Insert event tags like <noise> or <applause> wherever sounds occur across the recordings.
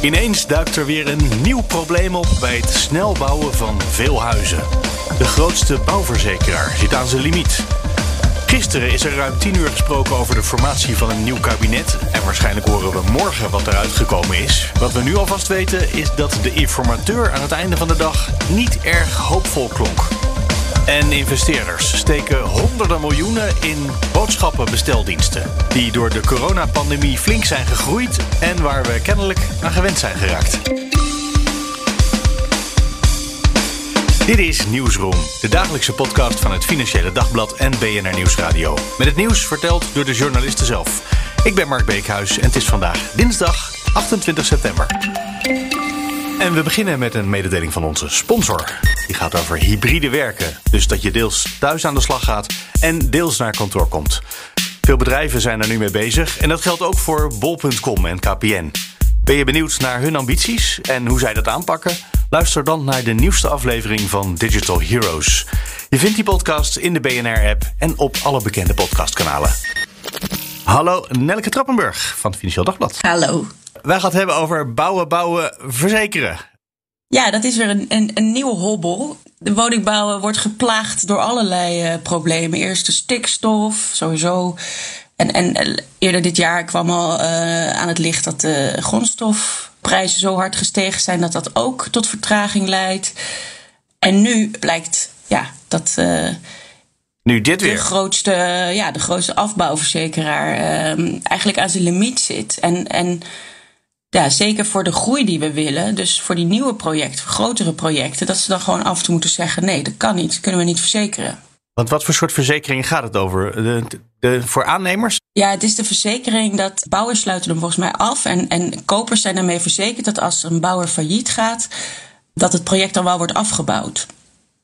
Ineens duikt er weer een nieuw probleem op bij het snel bouwen van veel huizen. De grootste bouwverzekeraar zit aan zijn limiet. Gisteren is er ruim tien uur gesproken over de formatie van een nieuw kabinet. En waarschijnlijk horen we morgen wat eruit gekomen is. Wat we nu alvast weten is dat de informateur aan het einde van de dag niet erg hoopvol klonk. En investeerders steken honderden miljoenen in boodschappenbesteldiensten. Die door de coronapandemie flink zijn gegroeid en waar we kennelijk aan gewend zijn geraakt. Dit is Nieuwsroom, de dagelijkse podcast van het Financiële Dagblad en BNR Nieuwsradio. Met het nieuws verteld door de journalisten zelf. Ik ben Mark Beekhuis en het is vandaag dinsdag 28 september. En we beginnen met een mededeling van onze sponsor. Die gaat over hybride werken. Dus dat je deels thuis aan de slag gaat en deels naar kantoor komt. Veel bedrijven zijn er nu mee bezig en dat geldt ook voor bol.com en KPN. Ben je benieuwd naar hun ambities en hoe zij dat aanpakken? Luister dan naar de nieuwste aflevering van Digital Heroes. Je vindt die podcast in de BNR-app en op alle bekende podcastkanalen. Hallo, Nelke Trappenburg van het Financieel Dagblad. Hallo. Wij gaan het hebben over bouwen, bouwen, verzekeren. Ja, dat is weer een, een, een nieuwe hobbel. De woningbouw wordt geplaagd door allerlei uh, problemen. Eerst de stikstof, sowieso. En, en eerder dit jaar kwam al uh, aan het licht dat de grondstofprijzen zo hard gestegen zijn dat dat ook tot vertraging leidt. En nu blijkt ja, dat. Uh, nu dit weer. De grootste, ja, de grootste afbouwverzekeraar eigenlijk aan zijn limiet zit. En. en ja, zeker voor de groei die we willen, dus voor die nieuwe projecten, voor grotere projecten, dat ze dan gewoon af en toe moeten zeggen: nee, dat kan niet, dat kunnen we niet verzekeren. Want wat voor soort verzekeringen gaat het over? De, de, voor aannemers? Ja, het is de verzekering dat bouwers sluiten hem volgens mij af. En, en kopers zijn daarmee verzekerd dat als een bouwer failliet gaat, dat het project dan wel wordt afgebouwd.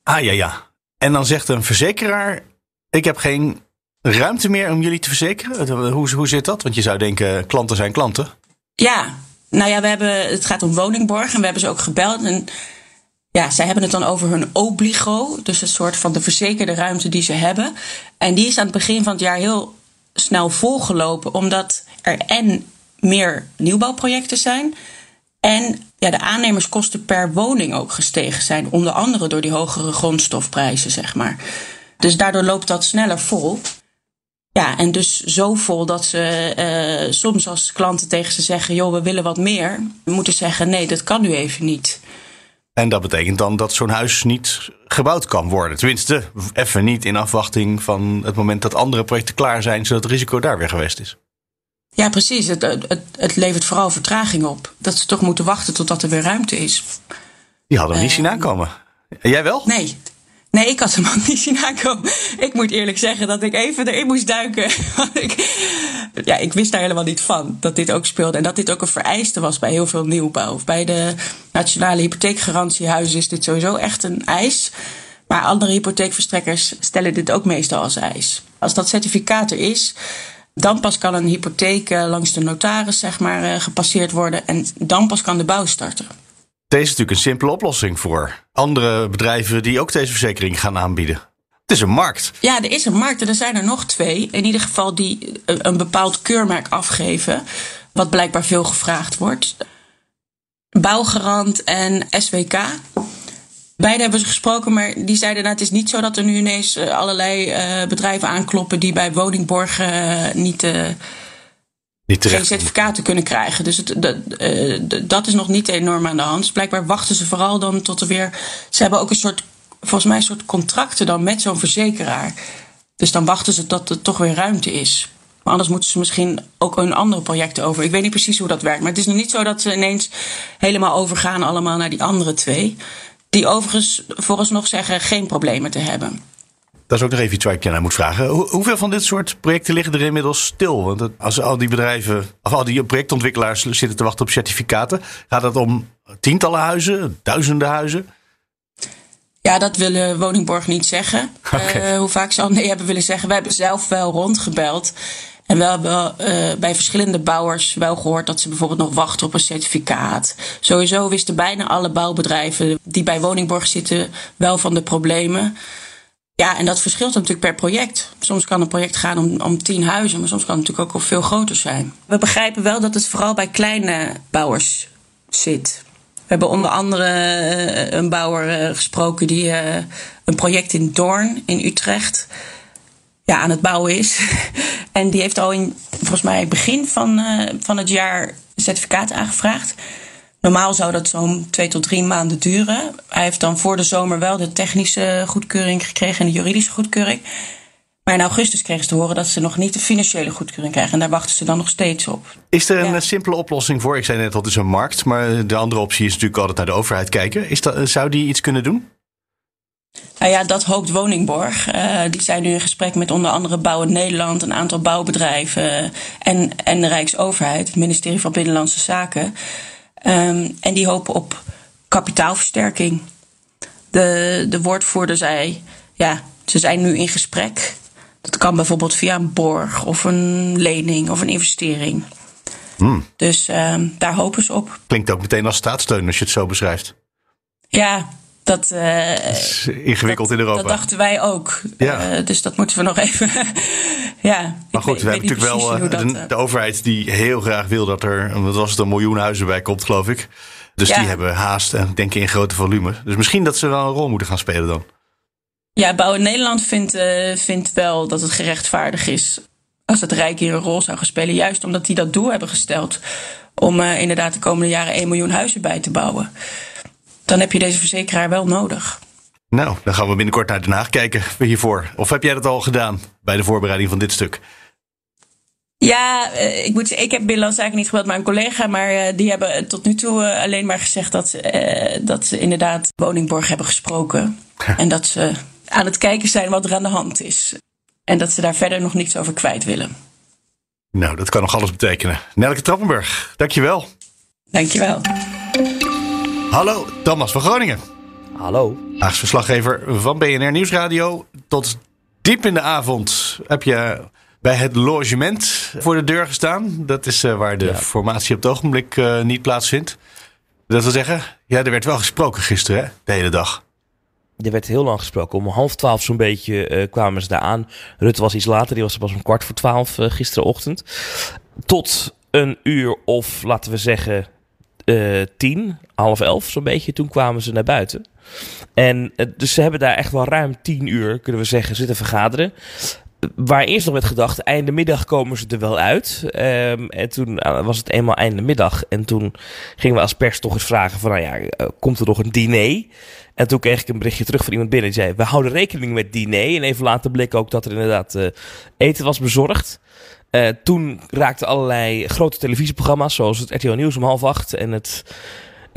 Ah ja, ja. En dan zegt een verzekeraar: Ik heb geen ruimte meer om jullie te verzekeren. Hoe, hoe zit dat? Want je zou denken: klanten zijn klanten. Ja, nou ja, we hebben, het gaat om woningborg en we hebben ze ook gebeld. En ja, zij hebben het dan over hun obligo, dus een soort van de verzekerde ruimte die ze hebben. En die is aan het begin van het jaar heel snel volgelopen, omdat er en meer nieuwbouwprojecten zijn. En ja, de aannemerskosten per woning ook gestegen zijn. Onder andere door die hogere grondstofprijzen, zeg maar. Dus daardoor loopt dat sneller vol. Ja, en dus zo vol dat ze uh, soms als klanten tegen ze zeggen: joh, we willen wat meer, moeten zeggen: nee, dat kan nu even niet. En dat betekent dan dat zo'n huis niet gebouwd kan worden. Tenminste, even niet in afwachting van het moment dat andere projecten klaar zijn, zodat het risico daar weer geweest is. Ja, precies. Het, het, het levert vooral vertraging op. Dat ze toch moeten wachten totdat er weer ruimte is. Die hadden we niet zien aankomen. En jij wel? Nee, Nee, ik had hem ook niet zien aankomen. Ik moet eerlijk zeggen dat ik even erin moest duiken. <laughs> ik, ja, ik wist daar helemaal niet van dat dit ook speelde. En dat dit ook een vereiste was bij heel veel nieuwbouw. Bij de nationale hypotheekgarantiehuizen is dit sowieso echt een eis. Maar andere hypotheekverstrekkers stellen dit ook meestal als eis. Als dat certificaat er is, dan pas kan een hypotheek eh, langs de notaris zeg maar, eh, gepasseerd worden. En dan pas kan de bouw starten. Deze is natuurlijk een simpele oplossing voor andere bedrijven die ook deze verzekering gaan aanbieden. Het is een markt. Ja, er is een markt en er zijn er nog twee. In ieder geval die een bepaald keurmerk afgeven. Wat blijkbaar veel gevraagd wordt. Bouwgarant en SWK. Beide hebben ze gesproken, maar die zeiden nou, het is niet zo dat er nu ineens eh, allerlei uh, bedrijven aankloppen die bij woningborgen niet geen certificaten kunnen krijgen. Dus het, dat, uh, dat is nog niet enorm aan de hand. Dus blijkbaar wachten ze vooral dan tot er weer. Ze hebben ook een soort, volgens mij, een soort contracten dan met zo'n verzekeraar. Dus dan wachten ze tot er toch weer ruimte is. Maar anders moeten ze misschien ook een andere projecten over. Ik weet niet precies hoe dat werkt. Maar het is nog niet zo dat ze ineens helemaal overgaan allemaal naar die andere twee. Die overigens vooralsnog zeggen geen problemen te hebben. Dat is ook nog even iets waar ik je naar moet vragen. hoeveel van dit soort projecten liggen er inmiddels stil? Want als al die bedrijven, of al die projectontwikkelaars zitten te wachten op certificaten, gaat het om tientallen huizen, duizenden huizen? Ja, dat willen Woningborg niet zeggen. <laughs> Okay. hoe vaak ze al nee hebben willen zeggen. We hebben zelf wel rondgebeld. En we hebben uh, bij verschillende bouwers wel gehoord dat ze bijvoorbeeld nog wachten op een certificaat. Sowieso wisten bijna alle bouwbedrijven die bij Woningborg zitten wel van de problemen. Ja, en dat verschilt natuurlijk per project. Soms kan een project gaan om, om tien huizen, maar soms kan het natuurlijk ook veel groter zijn. We begrijpen wel dat het vooral bij kleine bouwers zit. We hebben onder andere uh, een bouwer uh, gesproken die uh, een project in Doorn in Utrecht ja, aan het bouwen is. <laughs> en die heeft al in, volgens mij, begin van, van het jaar certificaat aangevraagd. Normaal zou dat zo'n twee tot drie maanden duren. Hij heeft dan voor de zomer wel de technische goedkeuring gekregen en de juridische goedkeuring. Maar in augustus kregen ze te horen dat ze nog niet de financiële goedkeuring krijgen. En daar wachten ze dan nog steeds op. Is er een simpele oplossing voor? Ik zei net, dat is een markt. Maar de andere optie is natuurlijk altijd naar de overheid kijken. Is dat, zou die iets kunnen doen? Nou ja, dat hoopt Woningborg. Uh, die zijn nu in gesprek met onder andere Bouwen Nederland, een aantal bouwbedrijven en, en de Rijksoverheid, het ministerie van Binnenlandse Zaken. Um, en die hopen op kapitaalversterking. De, de woordvoerder zei, ja, ze zijn nu in gesprek. Dat kan bijvoorbeeld via een borg of een lening of een investering. Hmm. Dus um, daar hopen ze op. Klinkt ook meteen als staatssteun als je het zo beschrijft. Ja, dat, uh, is ingewikkeld in Europa. Dat dachten wij ook. Ja. Uh, dus dat moeten we nog even. <laughs> ja, maar goed, we hebben natuurlijk wel uh, de, de, overheid die heel graag wil dat er, wat was het, een miljoen huizen bij komt, geloof ik. Dus ja. die hebben haast en denken in grote volume. Dus misschien dat ze wel een rol moeten gaan spelen dan. Ja, Bouwen Nederland vindt, vindt wel dat het gerechtvaardig is als het Rijk hier een rol zou gaan spelen. Juist omdat die dat doel hebben gesteld om inderdaad de komende jaren 1 miljoen huizen bij te bouwen dan heb je deze verzekeraar wel nodig. Nou, dan gaan we binnenkort naar Den Haag kijken hiervoor. Of heb jij dat al gedaan bij de voorbereiding van dit stuk? Ja, eh, ik moet ik heb Binnenlandse Zaken niet gebeld, maar een collega. Maar eh, die hebben tot nu toe eh, alleen maar gezegd dat, ze, dat ze inderdaad woningborg hebben gesproken. En dat ze aan het kijken zijn wat er aan de hand is. En dat ze daar verder nog niets over kwijt willen. Nou, dat kan nog alles betekenen. Nelke Trappenburg, dankjewel. Dankjewel. Hallo, Thomas van Groningen. Hallo. Haagse verslaggever van BNR Nieuwsradio. Tot diep in de avond heb je bij het logement voor de deur gestaan. Dat is uh, waar de formatie op het ogenblik uh, niet plaatsvindt. Dat wil zeggen, ja, er werd wel gesproken gisteren, hè, de hele dag. Er werd heel lang gesproken. Om half twaalf zo'n beetje uh, kwamen ze daar aan. Rutte was iets later, die was er pas om kwart voor twaalf gisterenochtend. Tot een uur of, laten we zeggen, uh, tien, half elf zo'n beetje. Toen kwamen ze naar buiten. En uh, dus ze hebben daar echt wel ruim tien uur, kunnen we zeggen, zitten vergaderen. Waar eerst nog werd gedacht, einde middag komen ze er wel uit. Um, en toen uh, was het eenmaal einde middag. En toen gingen we als pers toch eens vragen van, nou ja, komt er nog een diner? En toen kreeg ik een berichtje terug van iemand binnen. Die zei, we houden rekening met diner. En even later bleek ook dat er inderdaad eten was bezorgd. Toen raakten allerlei grote televisieprogramma's, zoals het RTL Nieuws om half acht en het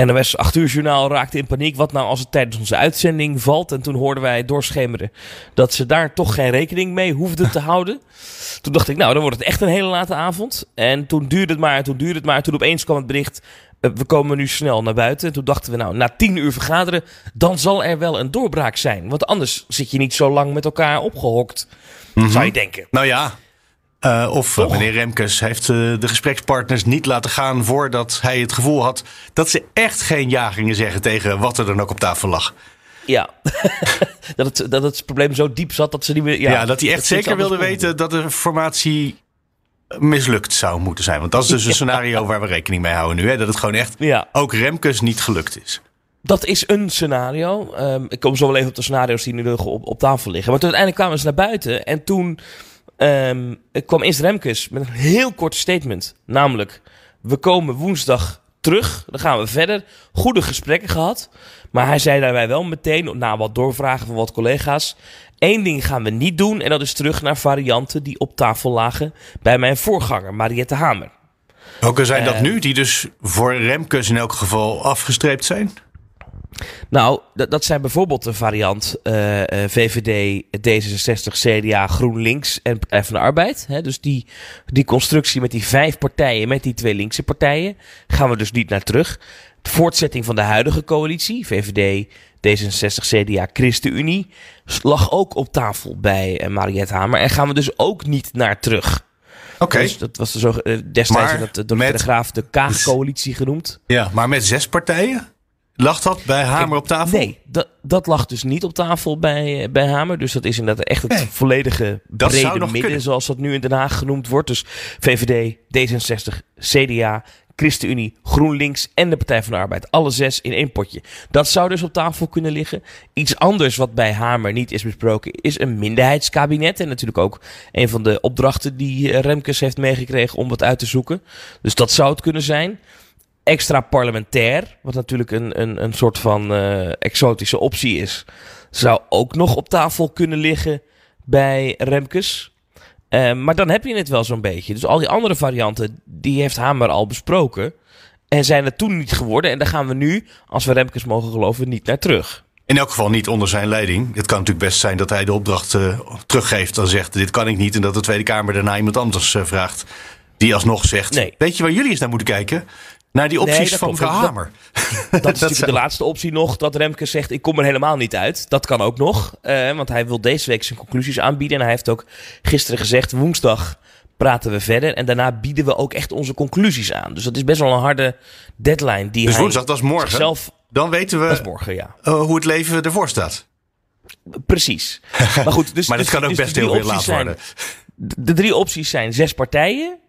NOS 8 uur journaal raakte in paniek. Wat nou als het tijdens onze uitzending valt? En toen hoorden wij doorschemeren dat ze daar toch geen rekening mee hoefden te houden. <laughs> Toen dacht ik, nou, dan wordt het echt een hele late avond. En toen duurde het maar, toen duurde het maar. Toen opeens kwam het bericht, uh, we komen nu snel naar buiten. En toen dachten we, nou, na tien uur vergaderen, dan zal er wel een doorbraak zijn. Want anders zit je niet zo lang met elkaar opgehokt, mm -hmm. zou je denken. Nou ja, uh, of uh, meneer Remkes heeft uh, de gesprekspartners niet laten gaan voordat hij het gevoel had dat ze echt geen ja gingen zeggen tegen wat er dan ook op tafel lag. Ja, <laughs> dat, het, dat het probleem zo diep zat dat ze niet meer. Ja, ja dat hij echt zeker wilde weten dat de formatie mislukt zou moeten zijn. Want dat is dus <laughs> een scenario waar we rekening mee houden nu. Hè? Dat het gewoon echt ja. ook Remkes niet gelukt is. Dat is een scenario. Um, ik kom zo wel even op de scenario's die nu op, op tafel liggen. Maar toen uiteindelijk kwamen ze naar buiten en toen Um, kwam eerst Remkes met een heel kort statement. Namelijk, we komen woensdag terug. Dan gaan we verder. Goede gesprekken gehad. Maar hij zei daarbij wel meteen, na wat doorvragen van wat collega's... Eén ding gaan we niet doen en dat is terug naar varianten die op tafel lagen bij mijn voorganger, Mariette Hamer. Welke zijn dat uh, nu, die dus voor Remkes in elk geval afgestreept zijn? Nou, dat, dat zijn bijvoorbeeld een variant uh, VVD, D66, CDA, GroenLinks en Partij van de Arbeid. Hè? Dus die, die constructie met die vijf partijen, met die twee linkse partijen, gaan we dus niet naar terug. De voortzetting van de huidige coalitie, VVD, D66, CDA, ChristenUnie, lag ook op tafel bij uh, Mariette Hamer. En gaan we dus ook niet naar terug. Oké. Dus dat was de zo, uh, destijds maar dat, door de Graaf de Kaag-coalitie genoemd. Ja, maar met zes partijen? Lag dat bij Hamer op tafel? Nee, dat, dat lag dus niet op tafel bij, eh, bij Hamer. Dus dat is inderdaad echt het volledige brede midden, zoals dat nu in Den Haag genoemd wordt. Dus VVD, D66, CDA, ChristenUnie, GroenLinks en de Partij van de Arbeid. Alle zes in één potje. Dat zou dus op tafel kunnen liggen. Iets anders wat bij Hamer niet is besproken is een minderheidskabinet. En natuurlijk ook een van de opdrachten die eh, Remkes heeft meegekregen om wat uit te zoeken. Dus dat zou het kunnen zijn extra parlementair, wat natuurlijk een, een, een soort van uh, exotische optie is, zou ook nog op tafel kunnen liggen bij Remkes. Uh, maar dan heb je het wel zo'n beetje. Dus al die andere varianten, die heeft Hamer al besproken. En zijn er toen niet geworden. En daar gaan we nu, als we Remkes mogen geloven, niet naar terug. In elk geval niet onder zijn leiding. Het kan natuurlijk best zijn dat hij de opdracht uh, teruggeeft. Dan zegt, dit kan ik niet. En dat de Tweede Kamer daarna iemand anders vraagt. Die alsnog zegt, nee. weet je waar jullie eens naar moeten kijken? Naar die opties van Hamer. Dat, <laughs> dat is natuurlijk <laughs> de laatste optie nog. Dat Remke zegt, ik kom er helemaal niet uit. Dat kan ook nog. Uh, want hij wil deze week zijn conclusies aanbieden. En hij heeft ook gisteren gezegd, woensdag praten we verder. En daarna bieden we ook echt onze conclusies aan. Dus dat is best wel een harde deadline. Die dus woensdag, dat is morgen. Zelf, Dan weten we morgen, ja. Uh, hoe het leven ervoor staat. Precies. <laughs> Maar goed, dus, maar dat dus, kan ook dus best heel weer laat worden. De drie opties zijn zes partijen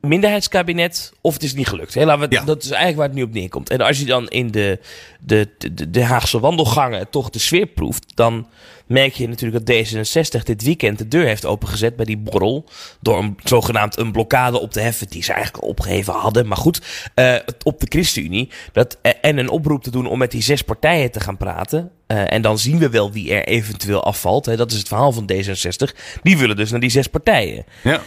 minderheidskabinet of het is niet gelukt. He, we, ja. Dat is eigenlijk waar het nu op neerkomt. En als je dan in de, de, de, de Haagse wandelgangen toch de sfeer proeft, dan merk je natuurlijk dat D66 dit weekend de deur heeft opengezet bij die borrel. Door een zogenaamd een blokkade op te heffen die ze eigenlijk opgeheven hadden. Maar goed, uh, op de ChristenUnie. Dat, uh, en een oproep te doen om met die zes partijen te gaan praten. Uh, en dan zien we wel wie er eventueel afvalt. Hè. Dat is het verhaal van D66. Die willen dus naar die zes partijen. Ja.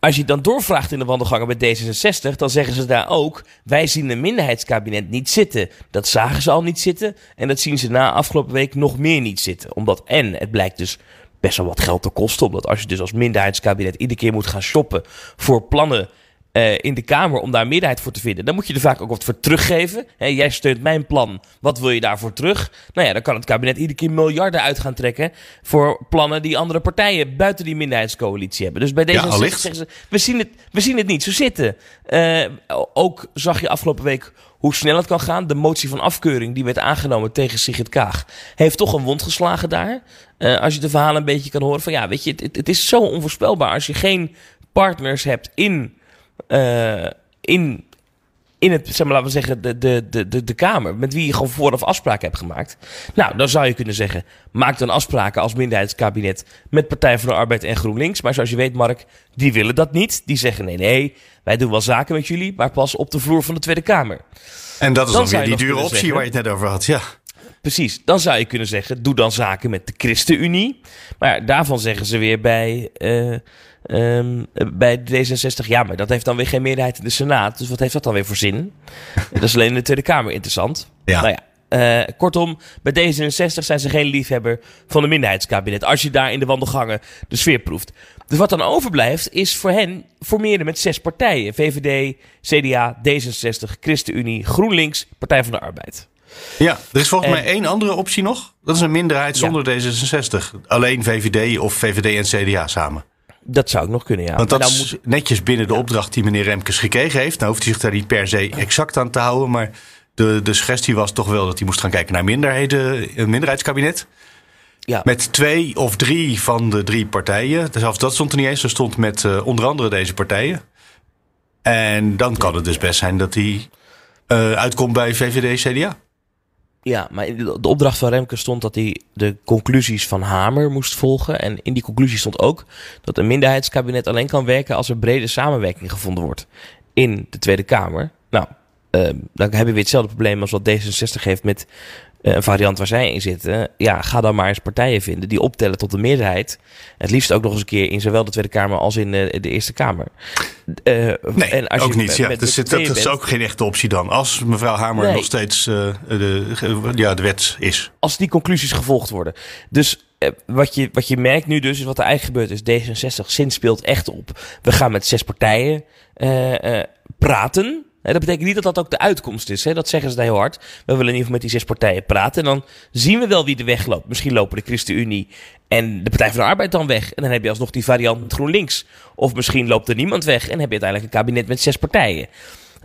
Als je dan doorvraagt in de wandelgangen bij D66, dan zeggen ze daar ook: wij zien een minderheidskabinet niet zitten. Dat zagen ze al niet zitten en dat zien ze na afgelopen week nog meer niet zitten. Omdat en het blijkt dus best wel wat geld te kosten, omdat als je dus als minderheidskabinet iedere keer moet gaan shoppen voor plannen uh, in de Kamer om daar meerderheid voor te vinden. Dan moet je er vaak ook wat voor teruggeven. He, jij steunt mijn plan. Wat wil je daarvoor terug? Nou ja, dan kan het kabinet iedere keer miljarden uit gaan trekken voor plannen die andere partijen buiten die minderheidscoalitie hebben. Dus bij deze ja, zeggen ze, we zien, het, we zien het niet zo zitten. Uh, ook zag je afgelopen week hoe snel het kan gaan. De motie van afkeuring die werd aangenomen tegen Sigrid Kaag heeft toch een wond geslagen daar. Uh, als je de verhalen een beetje kan horen van ja, weet je, het, het is zo onvoorspelbaar als je geen partners hebt in uh, in, in het, zeg maar, laten we zeggen, de, de, de, de, Kamer. Met wie je gewoon vooraf afspraken hebt gemaakt. Nou, dan zou je kunnen zeggen, maak dan afspraken als minderheidskabinet met Partij van de Arbeid en GroenLinks. Maar zoals je weet, Mark, die willen dat niet. Die zeggen, nee, nee, wij doen wel zaken met jullie, maar pas op de vloer van de Tweede Kamer. En dat is dan, weer die dure optie waar je het net over had, ja. Precies, dan zou je kunnen zeggen, doe dan zaken met de ChristenUnie. Maar daarvan zeggen ze weer bij... Uh, Um, bij D66, ja, maar dat heeft dan weer geen meerderheid in de Senaat. Dus wat heeft dat dan weer voor zin? <laughs> dat is alleen in de Tweede Kamer interessant. Ja. Nou ja, uh, kortom, bij D66 zijn ze geen liefhebber van een minderheidskabinet. Als je daar in de wandelgangen de sfeer proeft. Dus wat dan overblijft, is voor hen formeren met zes partijen: VVD, CDA, D66, ChristenUnie, GroenLinks, Partij van de Arbeid. Ja, er is volgens mij één andere optie nog. Dat is een minderheid zonder D66. Alleen VVD of VVD en CDA samen. Dat zou ik nog kunnen, ja. Want dat is moet... netjes binnen de opdracht die meneer Remkes gekregen heeft. Nou hoeft hij zich daar niet per se exact aan te houden. Maar de, de suggestie was toch wel dat hij moest gaan kijken naar minderheden, een minderheidskabinet. Ja. Met twee of drie van de drie partijen. Zelfs dat stond er niet eens. Er stond met uh, onder andere deze partijen. En dan kan het dus best zijn dat hij uh, uitkomt bij VVD-CDA. Ja, maar de opdracht van Remke stond dat hij de conclusies van Hamer moest volgen. En in die conclusie stond ook dat een minderheidskabinet alleen kan werken als er brede samenwerking gevonden wordt in de Tweede Kamer. Nou, uh, dan hebben we weer hetzelfde probleem als wat D66 heeft met een variant waar zij in zitten. Ja, ga dan maar eens partijen vinden die optellen tot de meerderheid. Het liefst ook nog eens een keer in zowel de Tweede Kamer als in de, de Eerste Kamer. Uh, nee, en als ook je niet. ja. dus dat is ook geen echte optie dan. Als mevrouw Hamer nog steeds uh, de, ja, de wet is. Als die conclusies gevolgd worden. Dus wat, je, wat je merkt nu dus, is wat er eigenlijk gebeurt, is D66 zin speelt echt op. We gaan met zes partijen praten dat betekent niet dat dat ook de uitkomst is. Hè? Dat zeggen ze daar heel hard. We willen in ieder geval met die zes partijen praten. En dan zien we wel wie de weg loopt. Misschien lopen de ChristenUnie en de Partij van de Arbeid dan weg. En dan heb je alsnog die variant met GroenLinks. Of misschien loopt er niemand weg en heb je uiteindelijk een kabinet met zes partijen.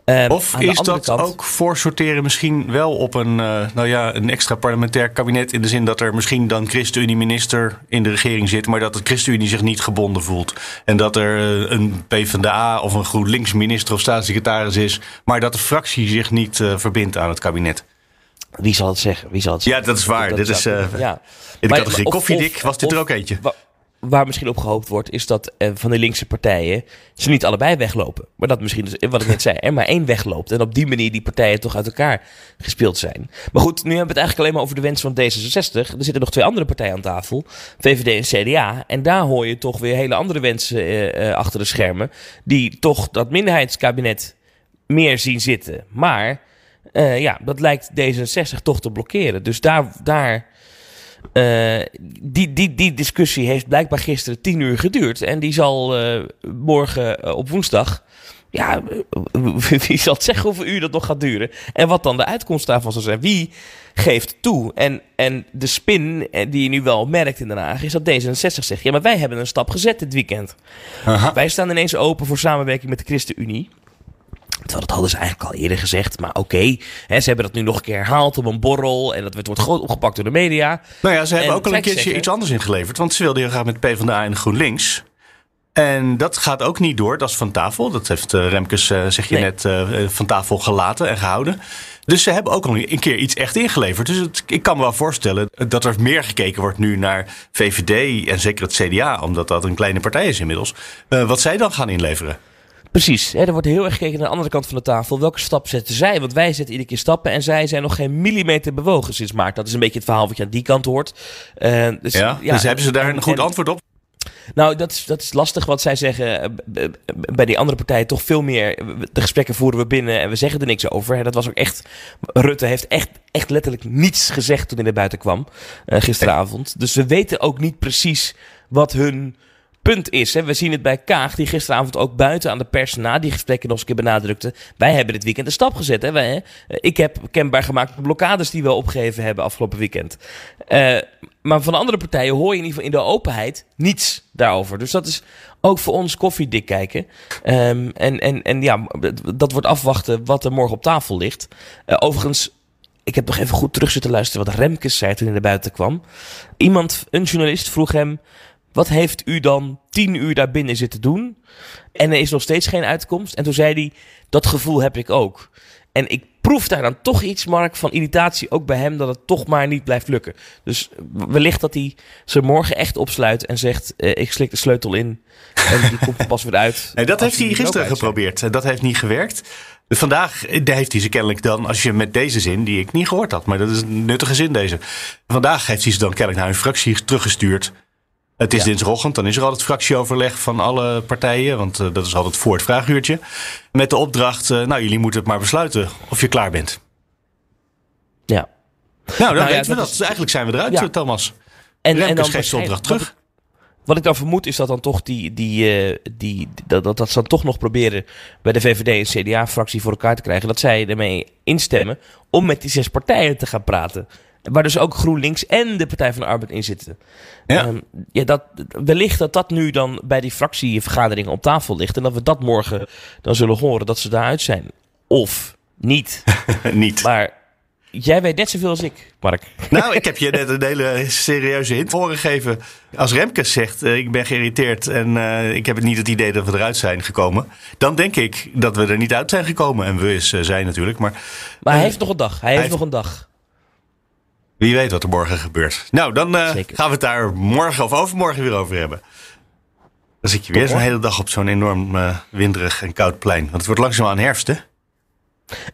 Um, of is dat kant... ook voorsorteren misschien wel op een, uh, nou ja, een extra parlementair kabinet? In de zin dat er misschien dan ChristenUnie-minister in de regering zit, maar dat de ChristenUnie zich niet gebonden voelt. En dat er uh, een PvdA of een GroenLinks-minister of staatssecretaris is, maar dat de fractie zich niet uh, verbindt aan het kabinet. Wie zal het zeggen? Wie zal het zeggen? Ja, dat is waar. Dat dit is, ja. In de categorie koffiedik was dit er ook eentje waar misschien op gehoopt wordt, is dat eh, van de linkse partijen ze niet allebei weglopen. Maar dat misschien, dus, wat ik net zei, er maar één wegloopt. En op die manier die partijen toch uit elkaar gespeeld zijn. Maar goed, nu hebben we het eigenlijk alleen maar over de wens van D66. Er zitten nog twee andere partijen aan tafel, VVD en CDA. En daar hoor je toch weer hele andere wensen uh, uh, achter de schermen, die toch dat minderheidskabinet meer zien zitten. Maar ja, dat lijkt D66 toch te blokkeren. Dus daar... daar uh, die, die, die discussie heeft blijkbaar gisteren tien uur geduurd. En die zal uh, morgen uh, op woensdag. Ja, <laughs> wie zal het zeggen hoeveel uur dat nog gaat duren? En wat dan de uitkomst daarvan zal zijn? Wie geeft toe? En, en de spin die je nu wel merkt in Den Haag is dat D66 zegt: ja, maar wij hebben een stap gezet dit weekend. Aha. Wij staan ineens open voor samenwerking met de ChristenUnie. Terwijl dat hadden ze eigenlijk al eerder gezegd. Maar oké, okay, ze hebben dat nu nog een keer herhaald op een borrel. En dat wordt groot opgepakt door de media. Nou ja, ze hebben ook al een keertje iets anders ingeleverd. Want ze wilden heel graag met PvdA en GroenLinks. En dat gaat ook niet door. Dat is van tafel. Dat heeft uh, Remkes, uh, zeg je nee. net, uh, van tafel gelaten en gehouden. Dus ze hebben ook al een keer iets echt ingeleverd. Dus het, ik kan me wel voorstellen dat er meer gekeken wordt nu naar VVD en zeker het CDA. Omdat dat een kleine partij is inmiddels. wat zij dan gaan inleveren. Precies, hè, er wordt heel erg gekeken naar de andere kant van de tafel. Welke stap zetten zij? Want wij zetten iedere keer stappen en zij zijn nog geen millimeter bewogen sinds maart. Dat is een beetje het verhaal wat je aan die kant hoort. Uh, dus, ja, ja, dus hebben ze daar een goed antwoord op? Nou, dat is, dat is lastig wat zij zeggen. Eh, bij die andere partijen toch veel meer. De gesprekken voeren we binnen en we zeggen er niks over. Dat was ook echt. Rutte heeft echt, echt letterlijk niets gezegd toen hij naar buiten kwam uh, gisteravond. Dus we weten ook niet precies wat hun punt is, hè, we zien het bij Kaag, die gisteravond ook buiten aan de pers na die gesprekken nog eens een keer benadrukte. Wij hebben dit weekend een stap gezet. Hè, wij, hè. Ik heb kenbaar gemaakt blokkades die we opgegeven hebben afgelopen weekend. Uh, maar van andere partijen hoor je in ieder geval in de openheid niets daarover. Dus dat is ook voor ons koffiedik kijken. Um, en, en, en ja, dat wordt afwachten wat er morgen op tafel ligt. Uh, overigens, ik heb nog even goed terug zitten luisteren wat Remkes zei toen hij naar buiten kwam. Iemand, een journalist, vroeg hem... Wat heeft u dan tien uur daar binnen zitten doen? En er is nog steeds geen uitkomst. En toen zei hij, dat gevoel heb ik ook. En ik proef daar dan toch iets, Mark, van irritatie ook bij hem dat het toch maar niet blijft lukken. Dus wellicht dat hij ze morgen echt opsluit en zegt: eh, Ik slik de sleutel in en die komt er pas weer uit. <laughs> Nee, dat heeft hij gisteren geprobeerd. Dat heeft niet gewerkt. Vandaag eh, heeft hij ze kennelijk dan, als je met deze zin, die ik niet gehoord had, maar dat is een nuttige zin deze. Vandaag heeft hij ze dan kennelijk naar hun fractie teruggestuurd. Het is ja. dinsdagochtend, dan is er altijd fractieoverleg van alle partijen. Want uh, dat is altijd voor het vraaguurtje. Met de opdracht, uh, nou jullie moeten het maar besluiten of je klaar bent. Ja. Nou, dan nou, weten ja, we dat. Is... Eigenlijk zijn we eruit, ja. Thomas. En, en dan geeft de opdracht terug. Wat, wat ik dan vermoed is dat dan toch die, die, uh, die, dat, dat, dat ze dan toch nog proberen bij de VVD en CDA-fractie voor elkaar te krijgen. Dat zij ermee instemmen om met die zes partijen te gaan praten. Waar dus ook GroenLinks en de Partij van de Arbeid in zitten. Ja. Um, ja, dat, wellicht dat dat nu dan bij die fractievergaderingen op tafel ligt. En dat we dat morgen dan zullen horen dat ze daaruit zijn. Of niet. <laughs> niet. Maar jij weet net zoveel als ik, Mark. Nou, ik heb je net een hele serieuze hint voorgegeven. Als Remkes zegt, uh, ik ben geïrriteerd en uh, ik heb niet het idee dat we eruit zijn gekomen. Dan denk ik dat we er niet uit zijn gekomen. En we is uh, zijn natuurlijk. Maar, maar hij heeft nog een dag. Hij, hij heeft nog een dag. Wie weet wat er morgen gebeurt. Nou, dan uh, gaan we het daar morgen of overmorgen weer over hebben. Dan zit je weer zo'n hele dag op zo'n enorm uh, winderig en koud plein. Want het wordt langzaamaan herfst, hè?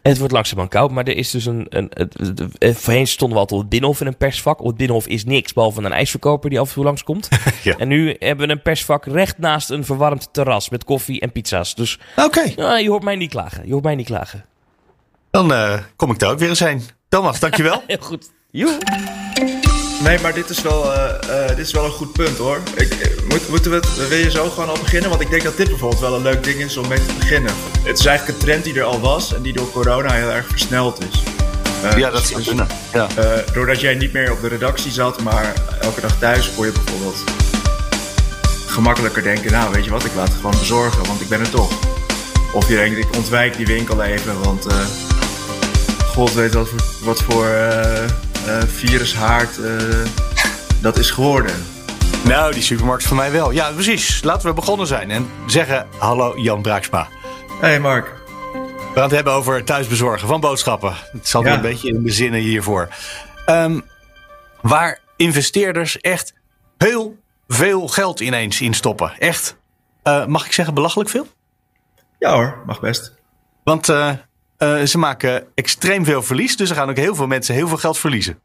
Het wordt langzaamaan koud, maar er is dus een. een, een, voorheen stonden we altijd op het Binnenhof in een persvak. Op het Binnenhof is niks, behalve een ijsverkoper die af en toe langskomt. <laughs> ja. En nu hebben we een persvak recht naast een verwarmd terras met koffie en pizza's. Dus okay. uh, je hoort mij niet klagen. Je hoort mij niet klagen. Dan uh, kom ik daar ook weer eens heen. Thomas, dankjewel. <laughs> Heel goed. Joe. Nee, maar dit is wel, uh, dit is wel een goed punt hoor. Ik, moet, moeten we het, wil je zo gewoon al beginnen? Want ik denk dat dit bijvoorbeeld wel een leuk ding is om mee te beginnen. Het is eigenlijk een trend die er al was en die door corona heel erg versneld is. Uh, ja, dat is dus, kunnen. Ja. doordat jij niet meer op de redactie zat, maar elke dag thuis, kon je bijvoorbeeld gemakkelijker denken: Nou, weet je wat, ik laat het gewoon bezorgen, want ik ben er toch. Of je denkt: Ik ontwijk die winkel even, want God weet wat voor, wat voor virushaard uh, dat is geworden. Nou, die supermarkt van mij wel. Ja, precies. Laten we begonnen zijn en zeggen hallo Jan Braaksma. Hey Mark. We gaan het hebben over thuisbezorgen van boodschappen. Het zat ja. een beetje in de zinnen hiervoor. Um, waar investeerders echt heel veel geld ineens in stoppen. Echt, uh, mag ik zeggen, belachelijk veel? Ja hoor, mag best. Want uh, ze maken extreem veel verlies, dus er gaan ook heel veel mensen heel veel geld verliezen.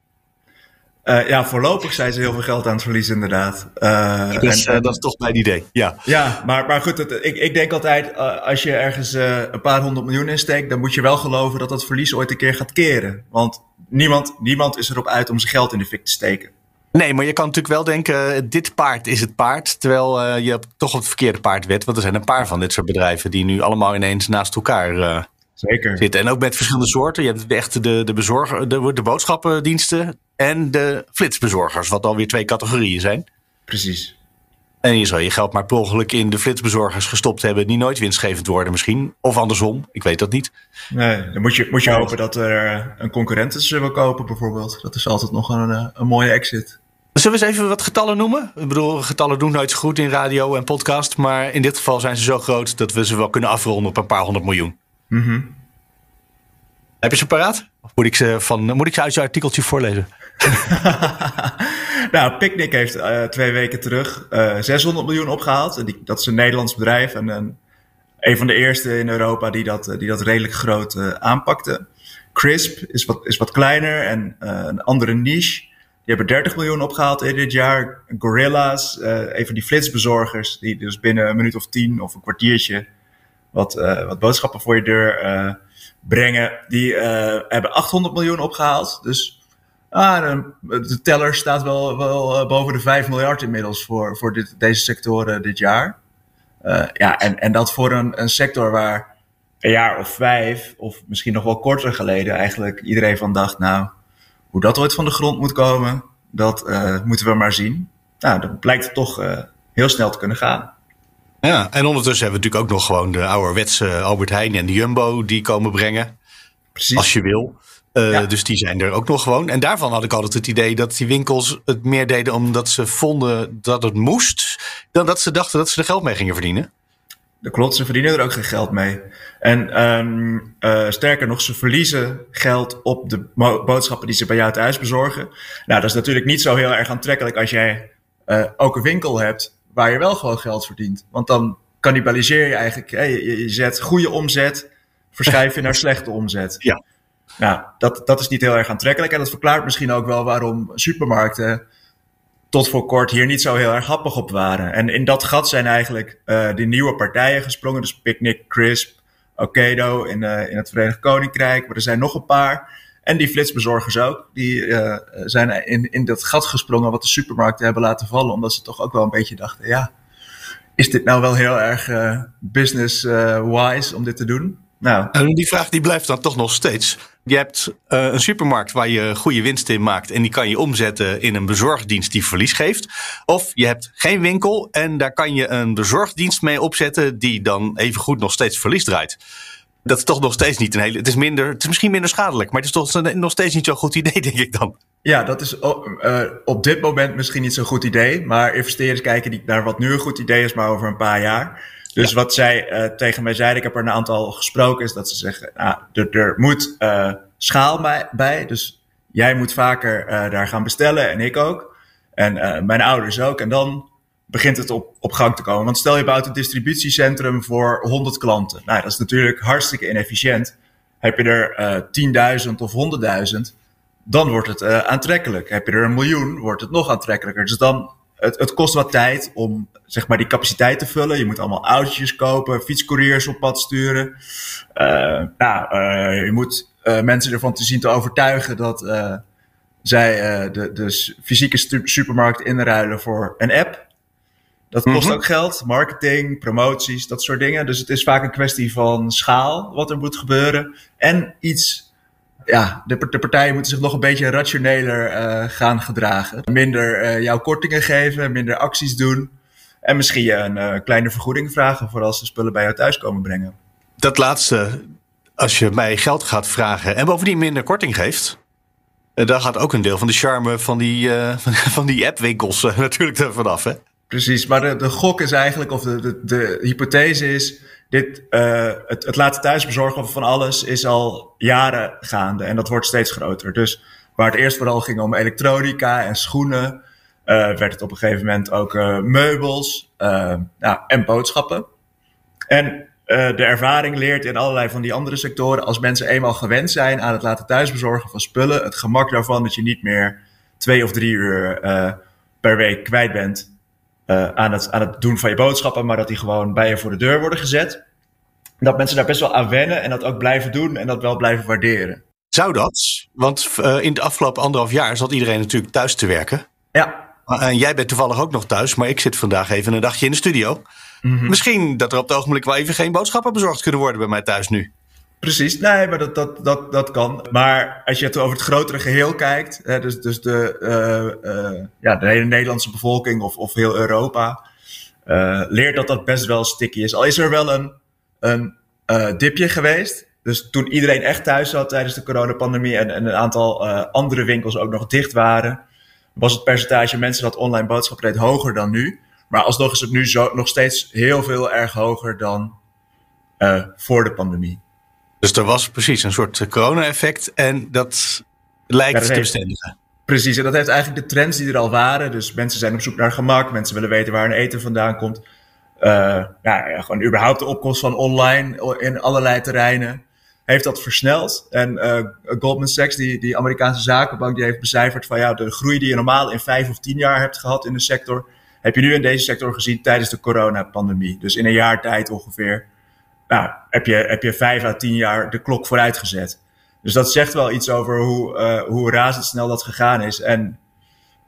Uh, ja, voorlopig zijn ze heel veel geld aan het verliezen, inderdaad. Uh, dus, en, dat is toch mijn idee. Ja, ja maar, maar goed, het, ik, ik denk altijd, als je ergens een paar honderd miljoen insteekt, dan moet je wel geloven dat dat verlies ooit een keer gaat keren. Want niemand, niemand is erop uit om zijn geld in de fik te steken. Nee, maar je kan natuurlijk wel denken, dit paard is het paard. Terwijl je toch op het verkeerde paard wet. Want er zijn een paar van dit soort bedrijven die nu allemaal ineens naast elkaar Zeker. zitten. En ook met verschillende soorten. Je hebt echt de, de, bezorger, de, de boodschappendiensten en de flitsbezorgers, wat alweer twee categorieën zijn. Precies. En je zou je geld maar per ongeluk in de flitsbezorgers gestopt hebben, die nooit winstgevend worden misschien. Of andersom, ik weet dat niet. Nee, dan moet je, moet je hopen dat er een concurrent is wil kopen bijvoorbeeld. Dat is altijd nog een, eh, een mooie exit. Zullen we eens even wat getallen noemen? Ik bedoel, getallen doen nooit zo goed in radio en podcast. Maar in dit geval zijn ze zo groot dat we ze wel kunnen afronden op een paar honderd miljoen. Mm Heb je ze paraat? Of moet ik ze, van, moet ik ze uit je artikeltje voorlezen? <laughs> nou, Picnic heeft uh, twee weken terug uh, eh, 600 miljoen opgehaald. En die, dat is een Nederlands bedrijf en een, een van de eerste in Europa die dat, die dat redelijk groot aanpakte. Crisp is wat, is wat kleiner en een andere niche. Die hebben 30 miljoen opgehaald in dit jaar. Gorilla's, een van die flitsbezorgers, die dus binnen een minuut of tien of een kwartiertje wat, uh, wat boodschappen voor je deur uh, brengen. Die uh, hebben 800 miljoen opgehaald. Dus ah, de, teller staat wel, wel boven de 5 miljard inmiddels voor, voor dit, deze sectoren dit jaar. ja, en, en dat voor een, een sector waar een jaar of vijf, of misschien nog wel korter geleden, eigenlijk iedereen van dacht, nou, hoe dat ooit van de grond moet komen, dat moeten we maar zien. Nou, dat blijkt toch heel snel te kunnen gaan. Ja, en ondertussen hebben we natuurlijk ook nog gewoon de ouderwetse Albert Heijn en de Jumbo die komen brengen. Precies. Als je wil. Uh, Dus die zijn er ook nog gewoon. En daarvan had ik altijd het idee dat die winkels het meer deden omdat ze vonden dat het moest, dan dat ze dachten dat ze er geld mee gingen verdienen. Dat klopt, ze verdienen er ook geen geld mee. En um, uh, sterker nog, ze verliezen geld op de boodschappen die ze bij jou thuis bezorgen. Nou, dat is natuurlijk niet zo heel erg aantrekkelijk als jij uh, ook een winkel hebt waar je wel gewoon geld verdient. Want dan cannibaliseer je eigenlijk, hè, je, je zet goede omzet, verschuif je naar slechte omzet. Ja. Nou, dat, dat is niet heel erg aantrekkelijk. En dat verklaart misschien ook wel waarom supermarkten tot voor kort hier niet zo heel erg happig op waren. En in dat gat zijn eigenlijk uh, die nieuwe partijen gesprongen. Dus Picnic, Crisp, Okedo in, uh, in het Verenigd Koninkrijk. Maar er zijn nog een paar. En die flitsbezorgers ook. Die uh, zijn in, in dat gat gesprongen wat de supermarkten hebben laten vallen. Omdat ze toch ook wel een beetje dachten, ja, is dit nou wel heel erg uh, business-wise uh, om dit te doen? Nou. En die vraag die blijft dan toch nog steeds. Je hebt een supermarkt waar je goede winst in maakt en die kan je omzetten in een bezorgdienst die verlies geeft. Of je hebt geen winkel en daar kan je een bezorgdienst mee opzetten die dan even goed nog steeds verlies draait dat is toch nog steeds niet een hele. Het is, minder, het is misschien minder schadelijk, maar het is toch nog steeds niet zo'n goed idee, <laughs> denk ik dan. Ja, dat is uh, op dit moment misschien niet zo'n goed idee. Maar investeerders kijken niet naar wat nu een goed idee is, maar over een paar jaar. Dus wat zij uh, tegen mij zeiden, ik heb er een aantal gesproken, is dat ze zeggen: nou, er, er moet uh, schaal bij, bij. Dus jij moet vaker daar gaan bestellen en ik ook. En mijn ouders ook. En dan begint het op, op gang te komen. Want stel je bouwt een distributiecentrum voor 100 klanten. Nou, dat is natuurlijk hartstikke inefficiënt. Heb je er uh, 10.000 of 100.000, dan wordt het uh, aantrekkelijk. Heb je er een miljoen, wordt het nog aantrekkelijker. Dus dan, het, het kost wat tijd om zeg maar die capaciteit te vullen. Je moet allemaal autootjes kopen, fietscouriers op pad sturen. Uh, nou, je moet mensen ervan te zien te overtuigen dat zij de, de fysieke supermarkt inruilen voor een app. Dat kost mhm. ook geld, marketing, promoties, dat soort dingen. Dus het is vaak een kwestie van schaal wat er moet gebeuren. En iets, ja, de, de partijen moeten zich nog een beetje rationeler uh, gaan gedragen. Minder uh, jouw kortingen geven, minder acties doen. En misschien je een uh, kleine vergoeding vragen voor als ze spullen bij jou thuis komen brengen. Dat laatste, als je mij geld gaat vragen en bovendien minder korting geeft. Dan gaat ook een deel van de charme van die, van, <laughs> van die appwinkels natuurlijk er vanaf. Hè? Precies, maar de, gok is eigenlijk, of de, de, de hypothese is, dit, uh, het, het laten thuisbezorgen van alles is al jaren gaande en dat wordt steeds groter. Dus waar het eerst vooral ging om elektronica en schoenen, uh, werd het op een gegeven moment ook uh, meubels en boodschappen. En de ervaring leert in allerlei van die andere sectoren, als mensen eenmaal gewend zijn aan het laten thuisbezorgen van spullen, het gemak daarvan dat je niet meer twee of drie uur per week kwijt bent uh, aan, het, aan het doen van je boodschappen, maar dat die gewoon bij je voor de deur worden gezet. Dat mensen daar best wel aan wennen en dat ook blijven doen en dat wel blijven waarderen. Zou dat? Want uh, in de afgelopen anderhalf jaar zat iedereen natuurlijk thuis te werken. Ja. En jij bent toevallig ook nog thuis, maar ik zit vandaag even een dagje in de studio. Mm -hmm. Misschien dat er op het ogenblik wel even geen boodschappen bezorgd kunnen worden bij mij thuis nu. Precies, nee, maar dat, dat, dat, dat kan. Maar als je het over het grotere geheel kijkt, hè, dus, dus de, uh, uh, ja, de hele Nederlandse bevolking of, of heel Europa, uh, leert dat dat best wel sticky is. Al is er wel een, een dipje geweest. Dus toen iedereen echt thuis zat tijdens de coronapandemie en, en een aantal andere winkels ook nog dicht waren, was het percentage mensen dat online boodschappen deed hoger dan nu. Maar alsnog is het nu zo, nog steeds heel veel erg hoger dan voor de pandemie. Dus er was precies een soort corona-effect en dat lijkt te bestendigen. Precies, en dat heeft eigenlijk de trends die er al waren. Dus mensen zijn op zoek naar gemak, mensen willen weten waar een eten vandaan komt. Uh, ja, gewoon überhaupt de opkomst van online in allerlei terreinen heeft dat versneld. En uh, Goldman Sachs, die, die Amerikaanse zakenbank, die heeft becijferd van ja, de groei die je normaal in vijf of tien jaar hebt gehad in de sector, heb je nu in deze sector gezien tijdens de coronapandemie. Dus in een jaar tijd ongeveer nou, heb, je, heb je vijf à tien jaar de klok vooruit gezet. Dus dat zegt wel iets over hoe, uh, hoe razendsnel dat gegaan is. En,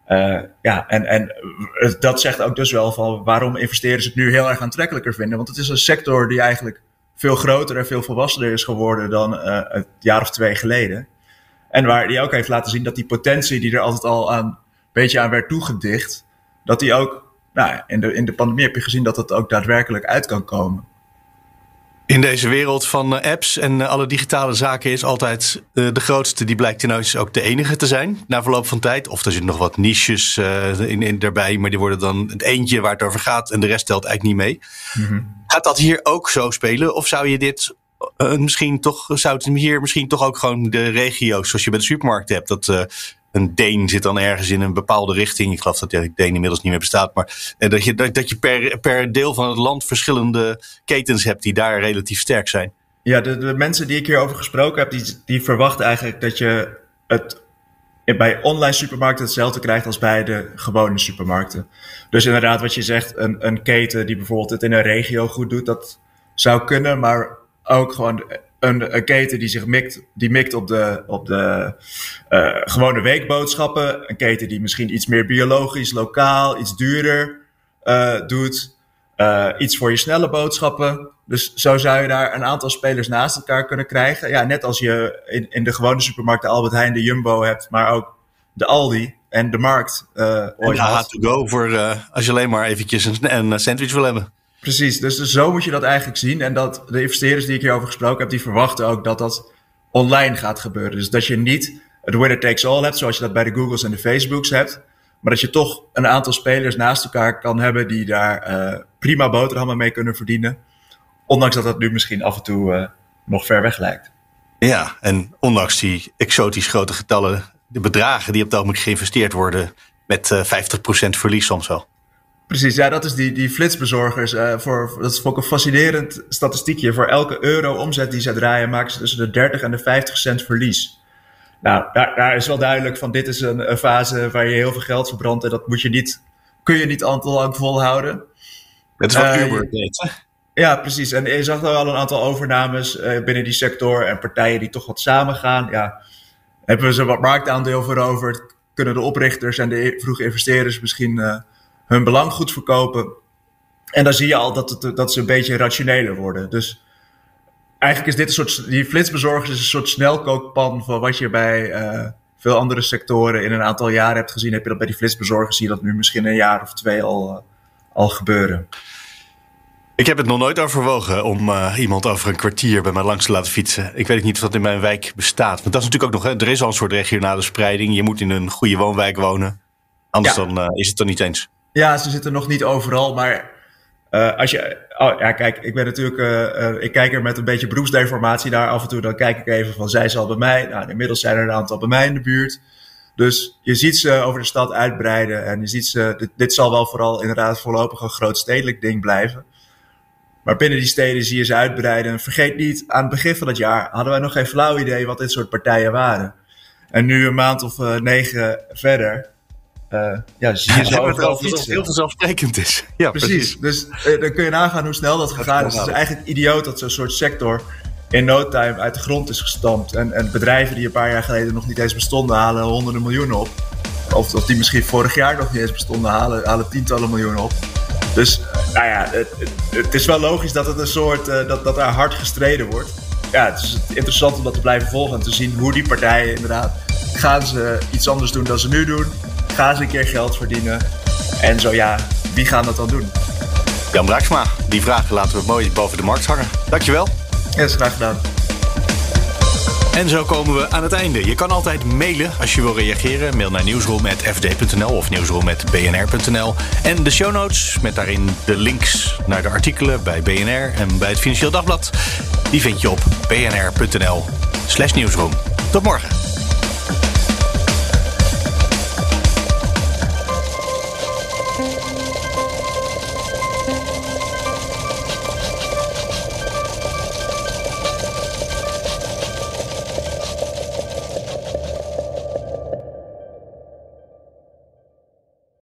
uh, ja, en, en dat zegt ook dus wel van waarom investeerders het nu heel erg aantrekkelijker vinden. Want het is een sector die eigenlijk veel groter en veel volwassener is geworden dan uh, het jaar of twee geleden. En waar die ook heeft laten zien dat die potentie die er altijd al aan, een beetje aan werd toegedicht, dat die ook, nou, in de, in de pandemie heb je gezien dat dat ook daadwerkelijk uit kan komen. In deze wereld van eh, apps en eh, alle digitale zaken is altijd uh, de grootste, die blijkt ineens ook de enige te zijn na verloop van tijd. Of er zitten nog wat niches in, in, daarbij, maar die worden dan het eentje waar het over gaat en de rest telt eigenlijk niet mee. Mm -hmm. Gaat dat hier ook zo spelen? Of zou je dit misschien toch, zou het hier misschien toch ook gewoon de regio's, zoals je bij de supermarkt hebt, dat een Deen zit dan ergens in een bepaalde richting. Ik geloof dat de Deen inmiddels niet meer bestaat. Maar eh, dat je, dat je per, per deel van het land verschillende ketens hebt die daar relatief sterk zijn. Ja, de, de mensen die ik hierover gesproken heb, die, die verwachten eigenlijk dat je het bij online supermarkten hetzelfde krijgt als bij de gewone supermarkten. Dus inderdaad, wat je zegt, een, een keten die bijvoorbeeld het in een regio goed doet, dat zou kunnen, maar ook gewoon een, een, keten die zich mikt, die mikt op de, op de uh, gewone weekboodschappen. Een keten die misschien iets meer biologisch, lokaal, iets duurder uh, doet. Uh, iets voor je snelle boodschappen. Dus zo zou je daar een aantal spelers naast elkaar kunnen krijgen. Ja, net als je in, in de gewone supermarkt de Albert Heijn, de Jumbo hebt, maar ook de Aldi en de Markt. En de to go voor als je alleen maar eventjes een, een sandwich wil hebben. Precies, dus, zo moet je dat eigenlijk zien. En dat de investeerders die ik hierover gesproken heb, die verwachten ook dat dat online gaat gebeuren. Dus dat je niet het winner takes all hebt, zoals je dat bij de Googles en de Facebooks hebt. Maar dat je toch een aantal spelers naast elkaar kan hebben die daar uh, prima boterhammen mee kunnen verdienen. Ondanks dat dat nu misschien af en toe uh, nog ver weg lijkt. Ja, en ondanks die exotisch grote getallen, de bedragen die op het ogenblik geïnvesteerd worden met uh, 50% verlies soms wel. Precies, ja, dat is die, die flitsbezorgers. Uh, voor, dat is ook een fascinerend statistiekje. Voor elke euro omzet die zij draaien, maken ze tussen de 30 en de 50 cent verlies. Nou, daar, daar is wel duidelijk van, dit is een, een, fase waar je heel veel geld verbrandt en dat moet je niet, kun je niet al te lang volhouden. Dat is wat uh, Uber deed, Ja, precies. En je zag al een aantal overnames uh, binnen die sector en partijen die toch wat samengaan. Ja, hebben ze wat marktaandeel veroverd. Kunnen de oprichters en de vroege investeerders misschien hun belang goed verkopen. En dan zie je al dat, het, dat ze een beetje rationeler worden. Dus eigenlijk is dit een soort. Die flitsbezorgers is een soort snelkookpan van wat je bij uh, veel andere sectoren in een aantal jaren hebt gezien. Heb je dat bij die flitsbezorgers? Zie je dat nu misschien een jaar of twee al, uh, al gebeuren. Ik heb het nog nooit overwogen om uh, iemand over een kwartier bij mij langs te laten fietsen. Ik weet niet of dat in mijn wijk bestaat. Want dat is natuurlijk ook nog. Hè, er is al een soort regionale spreiding. Je moet in een goede woonwijk wonen. Anders ja. dan is het er niet eens. Ja, ze zitten nog niet overal, maar uh, als je, oh ja, kijk, ik ben natuurlijk, uh, uh, ik kijk er met een beetje beroepsdeformatie naar af en toe. Dan kijk ik even van, zij zal bij mij. Nou, inmiddels zijn er een aantal bij mij in de buurt. Dus je ziet ze over de stad uitbreiden. En je ziet ze, dit, zal wel vooral inderdaad voorlopig een groot stedelijk ding blijven. Maar binnen die steden zie je ze uitbreiden. En vergeet niet, aan het begin van het jaar hadden wij nog geen flauw idee wat dit soort partijen waren. En nu een maand of negen verder, uh, ja, zie je zo overal iets heel vanzelfsprekend is. <laughs> Ja, precies. precies. Dus uh, dan kun je nagaan hoe snel dat gegaan is. Het is eigenlijk idioot dat zo'n soort sector in no time uit de grond is gestampt. En, en bedrijven die een paar jaar geleden nog niet eens bestonden, halen honderden miljoenen op. Of, of die misschien vorig jaar nog niet eens bestonden, halen, halen tientallen miljoenen op. Dus nou ja, het, het, het, is wel logisch dat het een soort, uh, dat, dat daar hard gestreden wordt. Ja, het is interessant om dat te blijven volgen en te zien hoe die partijen inderdaad gaan ze iets anders doen dan ze nu doen Ga ze een keer geld verdienen. En zo ja, wie gaan dat dan doen? Jan Braaksma, die vraag laten we mooi boven de markt hangen. Dankjewel. Ja, is graag gedaan. En zo komen we aan het einde. Je kan altijd mailen als je wil reageren. Mail naar nieuwsroom.fd.nl of nieuwsroom.bnr.nl. En de show notes met daarin de links naar de artikelen bij BNR en bij het Financieel Dagblad. Die vind je op bnr.nl slash nieuwsroom. Tot morgen.